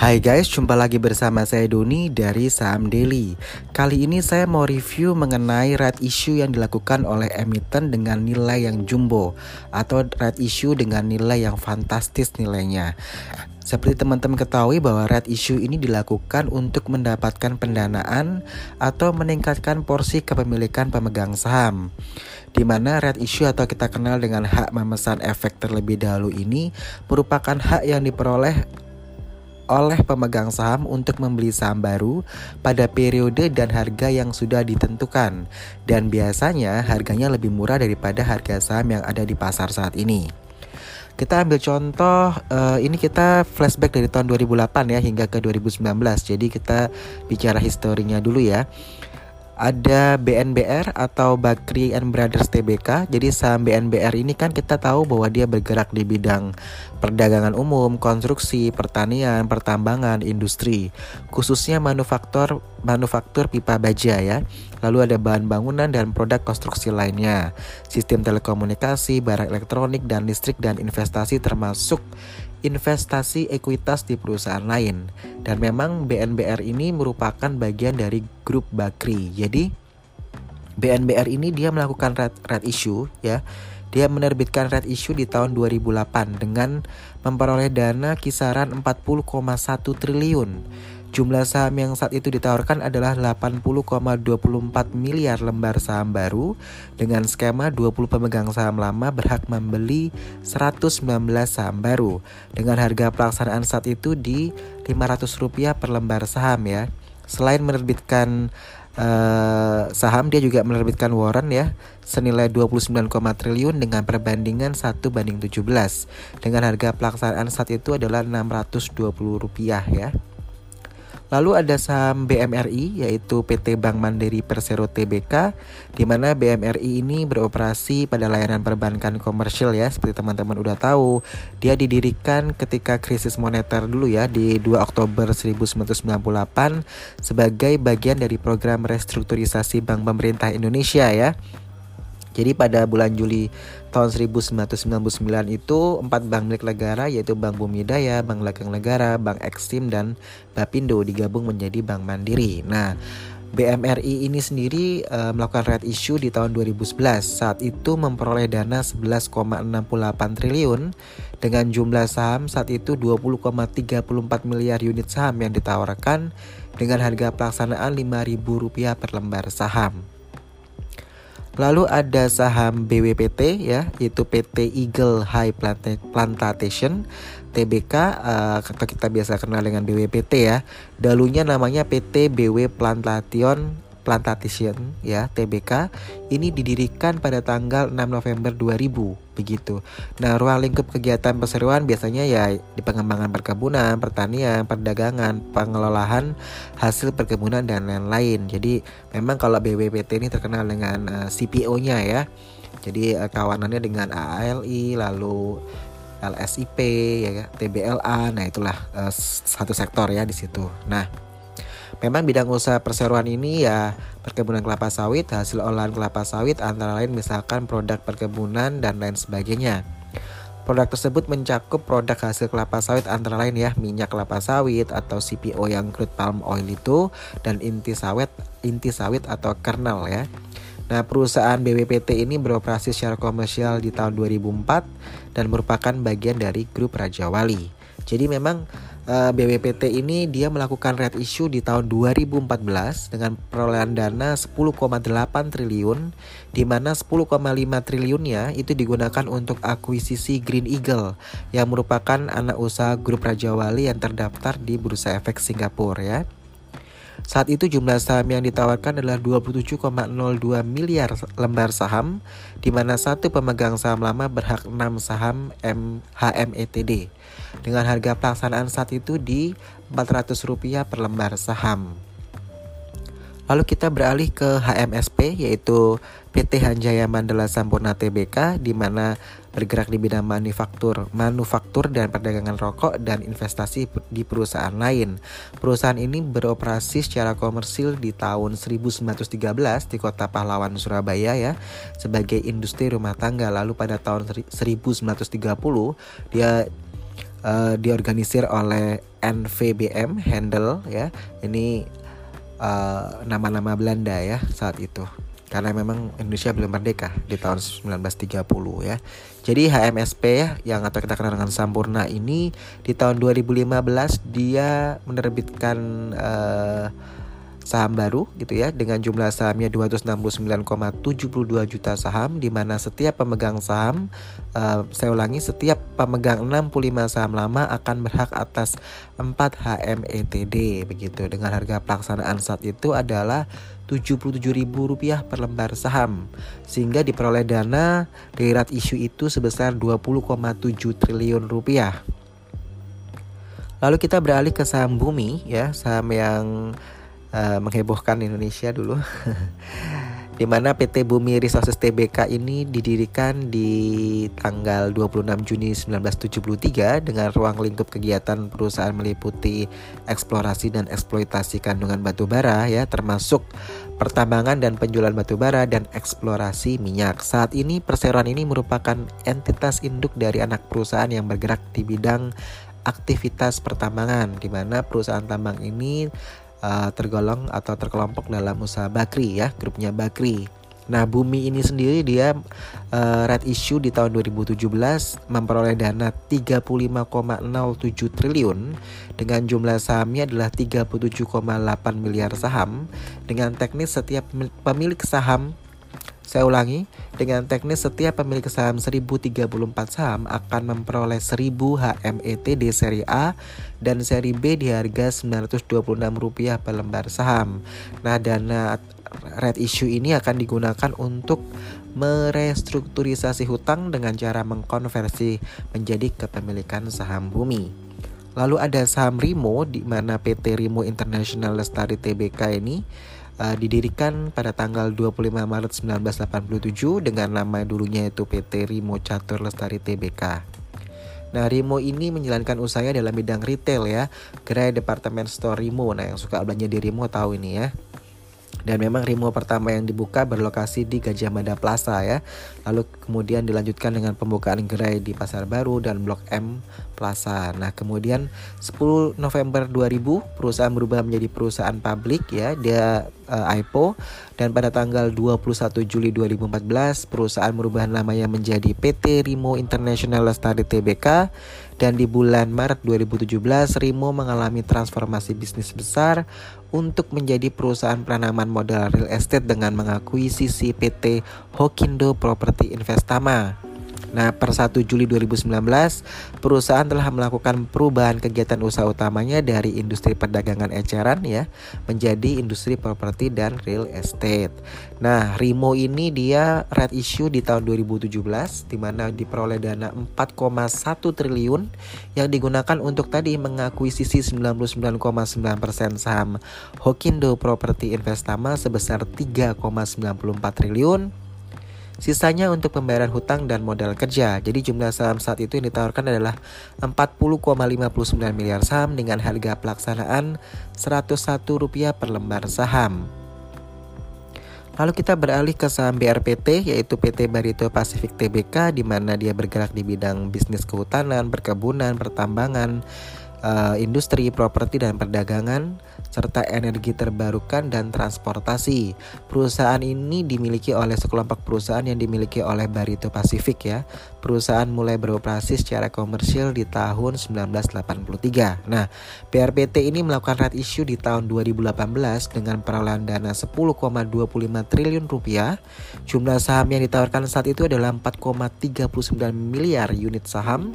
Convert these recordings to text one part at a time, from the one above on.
Hai guys, jumpa lagi bersama saya Doni dari Saham Daily. Kali ini saya mau review mengenai red issue yang dilakukan oleh emiten dengan nilai yang jumbo atau red issue dengan nilai yang fantastis nilainya. Seperti teman-teman ketahui bahwa red issue ini dilakukan untuk mendapatkan pendanaan atau meningkatkan porsi kepemilikan pemegang saham. Di mana red issue atau kita kenal dengan hak memesan efek terlebih dahulu ini merupakan hak yang diperoleh oleh pemegang saham untuk membeli saham baru pada periode dan harga yang sudah ditentukan dan biasanya harganya lebih murah daripada harga saham yang ada di pasar saat ini. Kita ambil contoh uh, ini kita flashback dari tahun 2008 ya hingga ke 2019. Jadi kita bicara historinya dulu ya ada BNBR atau Bakri and Brothers TBK. Jadi saham BNBR ini kan kita tahu bahwa dia bergerak di bidang perdagangan umum, konstruksi, pertanian, pertambangan, industri, khususnya manufaktur manufaktur pipa baja ya. Lalu ada bahan bangunan dan produk konstruksi lainnya, sistem telekomunikasi, barang elektronik dan listrik dan investasi termasuk investasi ekuitas di perusahaan lain. Dan memang BNBR ini merupakan bagian dari grup Bakri. Jadi BNBR ini dia melakukan red, red issue ya. Dia menerbitkan red issue di tahun 2008 dengan memperoleh dana kisaran 40,1 triliun Jumlah saham yang saat itu ditawarkan adalah 80,24 miliar lembar saham baru dengan skema 20 pemegang saham lama berhak membeli 119 saham baru dengan harga pelaksanaan saat itu di 500 rupiah per lembar saham ya. Selain menerbitkan uh, saham dia juga menerbitkan warrant ya senilai 29, triliun dengan perbandingan 1 banding 17 dengan harga pelaksanaan saat itu adalah 620 rupiah ya. Lalu ada saham BMRI yaitu PT Bank Mandiri Persero Tbk di mana BMRI ini beroperasi pada layanan perbankan komersial ya seperti teman-teman udah tahu. Dia didirikan ketika krisis moneter dulu ya di 2 Oktober 1998 sebagai bagian dari program restrukturisasi Bank Pemerintah Indonesia ya. Jadi pada bulan Juli tahun 1999 itu empat bank milik negara yaitu Bank Bumi Daya, Bank Legang Negara, Bank Eksim dan Bapindo digabung menjadi Bank Mandiri. Nah, BMRI ini sendiri uh, melakukan red issue di tahun 2011. Saat itu memperoleh dana 11,68 triliun dengan jumlah saham saat itu 20,34 miliar unit saham yang ditawarkan dengan harga pelaksanaan Rp5.000 per lembar saham. Lalu ada saham BWPT ya, yaitu PT Eagle High Plantation TBK eh, atau kita biasa kenal dengan BWPT ya. Dahulunya namanya PT BW Plantation Plantation ya TBK ini didirikan pada tanggal 6 November 2000 begitu. Nah, ruang lingkup kegiatan perseroan biasanya ya di pengembangan perkebunan, pertanian, perdagangan, pengelolaan hasil perkebunan dan lain-lain. Jadi memang kalau BWPT ini terkenal dengan uh, eh, CPO-nya ya. Jadi uh, kawanannya dengan ALI lalu LSIP ya TBLA. Nah, itulah uh, satu sektor ya di situ. Nah, Memang bidang usaha perseroan ini ya perkebunan kelapa sawit, hasil olahan kelapa sawit antara lain misalkan produk perkebunan dan lain sebagainya. Produk tersebut mencakup produk hasil kelapa sawit antara lain ya minyak kelapa sawit atau CPO yang crude palm oil itu dan inti sawit inti sawit atau kernel ya. Nah, perusahaan BWPT ini beroperasi secara komersial di tahun 2004 dan merupakan bagian dari grup Raja Wali. Jadi memang eh, BWPT ini dia melakukan red issue di tahun 2014 dengan perolehan dana 10,8 triliun di mana 10,5 triliunnya itu digunakan untuk akuisisi Green Eagle yang merupakan anak usaha grup Raja Wali yang terdaftar di Bursa Efek Singapura ya. Saat itu jumlah saham yang ditawarkan adalah 27,02 miliar lembar saham, di mana satu pemegang saham lama berhak 6 saham MHMETD dengan harga pelaksanaan saat itu di Rp400 per lembar saham. Lalu kita beralih ke HMSP yaitu PT Hanjaya Mandala Sampurna Tbk di mana bergerak di bidang manufaktur, manufaktur dan perdagangan rokok dan investasi di perusahaan lain. Perusahaan ini beroperasi secara komersil di tahun 1913 di Kota Pahlawan Surabaya ya sebagai industri rumah tangga. Lalu pada tahun 1930 dia uh, diorganisir oleh NVBM Handel ya. Ini nama nama-nama Belanda ya saat itu karena memang Indonesia belum merdeka di tahun 1930 ya. Jadi HMSP ya yang atau kita kenal dengan Sampurna ini di tahun 2015 dia menerbitkan uh, saham baru gitu ya dengan jumlah sahamnya 269,72 juta saham di mana setiap pemegang saham uh, saya ulangi setiap pemegang 65 saham lama akan berhak atas 4 HMETD begitu dengan harga pelaksanaan saat itu adalah Rp77.000 per lembar saham sehingga diperoleh dana dari rat isu itu sebesar 20,7 triliun rupiah. Lalu kita beralih ke saham bumi ya, saham yang uh, menghebohkan Indonesia dulu. di mana PT Bumi Resources Tbk ini didirikan di tanggal 26 Juni 1973 dengan ruang lingkup kegiatan perusahaan meliputi eksplorasi dan eksploitasi kandungan batu bara ya termasuk pertambangan dan penjualan batu bara dan eksplorasi minyak. Saat ini perseroan ini merupakan entitas induk dari anak perusahaan yang bergerak di bidang aktivitas pertambangan di mana perusahaan tambang ini uh, tergolong atau terkelompok dalam usaha Bakri ya, grupnya Bakri. Nah, Bumi ini sendiri dia uh, red issue di tahun 2017 memperoleh dana 35,07 triliun dengan jumlah sahamnya adalah 37,8 miliar saham dengan teknis setiap pemilik saham saya ulangi, dengan teknis setiap pemilik saham 1034 saham akan memperoleh 1000 HMET di seri A dan seri B di harga Rp926 per lembar saham. Nah, dana red issue ini akan digunakan untuk merestrukturisasi hutang dengan cara mengkonversi menjadi kepemilikan saham bumi. Lalu ada saham Rimo di mana PT Rimo International Lestari Tbk ini uh, didirikan pada tanggal 25 Maret 1987 dengan nama dulunya itu PT Rimo Catur Lestari Tbk. Nah, Rimo ini menjalankan usahanya dalam bidang retail ya. Gerai departemen store Rimo. Nah, yang suka belanja di Rimo tahu ini ya. Dan memang Rimo pertama yang dibuka berlokasi di Gajah Mada Plaza ya. Lalu kemudian dilanjutkan dengan pembukaan gerai di Pasar Baru dan Blok M Plaza. Nah, kemudian 10 November 2000 perusahaan berubah menjadi perusahaan publik ya. Dia uh, IPO dan pada tanggal 21 Juli 2014 perusahaan merubah namanya menjadi PT Rimo International Lestari Tbk dan di bulan Maret 2017 Rimo mengalami transformasi bisnis besar untuk menjadi perusahaan penanaman modal real estate dengan mengakuisisi PT Hokindo Property Investama. Nah, per 1 Juli 2019, perusahaan telah melakukan perubahan kegiatan usaha utamanya dari industri perdagangan eceran ya menjadi industri properti dan real estate. Nah, Rimo ini dia red issue di tahun 2017 di mana diperoleh dana 4,1 triliun yang digunakan untuk tadi mengakuisisi 99,9% saham Hokindo Property Investama sebesar 3,94 triliun Sisanya untuk pembayaran hutang dan modal kerja. Jadi jumlah saham saat itu yang ditawarkan adalah 40,59 miliar saham dengan harga pelaksanaan Rp101 per lembar saham. Lalu kita beralih ke saham BRPT yaitu PT Barito Pacific Tbk di mana dia bergerak di bidang bisnis kehutanan, perkebunan, pertambangan, uh, industri, properti dan perdagangan, serta energi terbarukan dan transportasi. Perusahaan ini dimiliki oleh sekelompok perusahaan yang dimiliki oleh Barito Pacific ya. Perusahaan mulai beroperasi secara komersial di tahun 1983. Nah, BRPT ini melakukan red issue di tahun 2018 dengan perolehan dana 10,25 triliun rupiah. Jumlah saham yang ditawarkan saat itu adalah 4,39 miliar unit saham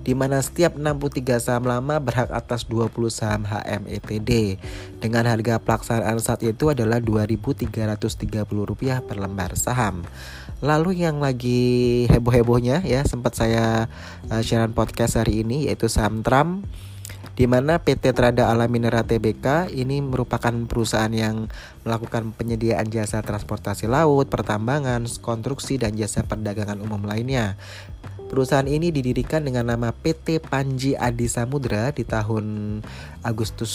di mana setiap 63 saham lama berhak atas 20 saham HMETD dengan harga pelaksanaan saat itu adalah Rp2.330 per lembar saham. Lalu yang lagi heboh-hebohnya ya sempat saya uh, siaran podcast hari ini yaitu saham Trump di mana PT Trada Alam Mineral Tbk ini merupakan perusahaan yang melakukan penyediaan jasa transportasi laut, pertambangan, konstruksi, dan jasa perdagangan umum lainnya. Perusahaan ini didirikan dengan nama PT Panji Adi Samudra di tahun Agustus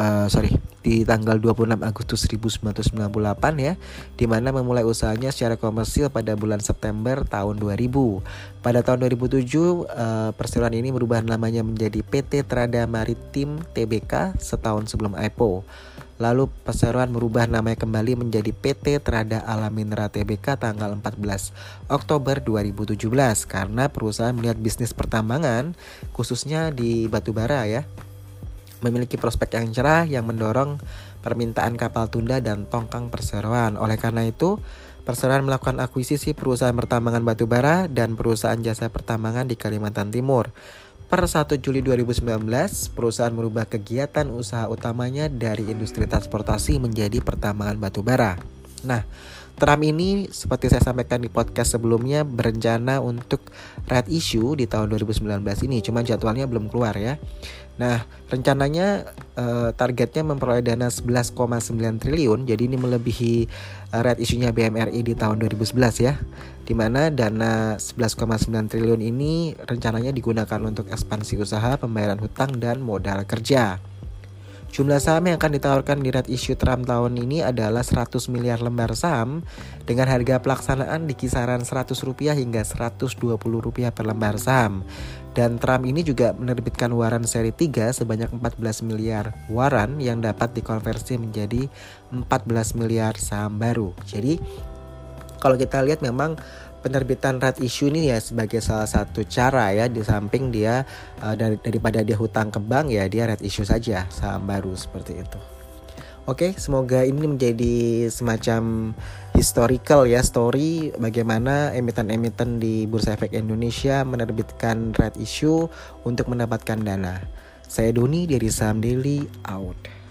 uh, sorry di tanggal 26 Agustus 1998 ya di mana memulai usahanya secara komersil pada bulan September tahun 2000. Pada tahun 2007 uh, perseroan ini merubah namanya menjadi PT Trada Maritim Tbk setahun sebelum IPO. Lalu perseroan merubah namanya kembali menjadi PT Trada Alam Mineral Tbk tanggal 14 Oktober 2017 karena perusahaan melihat bisnis pertambangan khususnya di batubara ya memiliki prospek yang cerah yang mendorong permintaan kapal tunda dan tongkang perseroan. Oleh karena itu, perseroan melakukan akuisisi perusahaan pertambangan batubara dan perusahaan jasa pertambangan di Kalimantan Timur. Per 1 Juli 2019, perusahaan merubah kegiatan usaha utamanya dari industri transportasi menjadi pertambangan batubara. Nah, Trump ini seperti saya sampaikan di podcast sebelumnya berencana untuk red issue di tahun 2019 ini, cuma jadwalnya belum keluar ya. Nah, rencananya uh, targetnya memperoleh dana 11,9 triliun, jadi ini melebihi red issue-nya BMRI di tahun 2011 ya. Di mana dana 11,9 triliun ini rencananya digunakan untuk ekspansi usaha, pembayaran hutang dan modal kerja. Jumlah saham yang akan ditawarkan di red issue Trump tahun ini adalah 100 miliar lembar saham dengan harga pelaksanaan di kisaran 100 rupiah hingga 120 rupiah per lembar saham. Dan Trump ini juga menerbitkan waran seri 3 sebanyak 14 miliar waran yang dapat dikonversi menjadi 14 miliar saham baru. Jadi kalau kita lihat memang penerbitan red issue ini ya sebagai salah satu cara ya di samping dia uh, dari, daripada dia hutang ke bank ya dia red issue saja saham baru seperti itu. Oke, semoga ini menjadi semacam historical ya story bagaimana emiten-emiten di Bursa Efek Indonesia menerbitkan red issue untuk mendapatkan dana. Saya Doni dari Saham Daily out.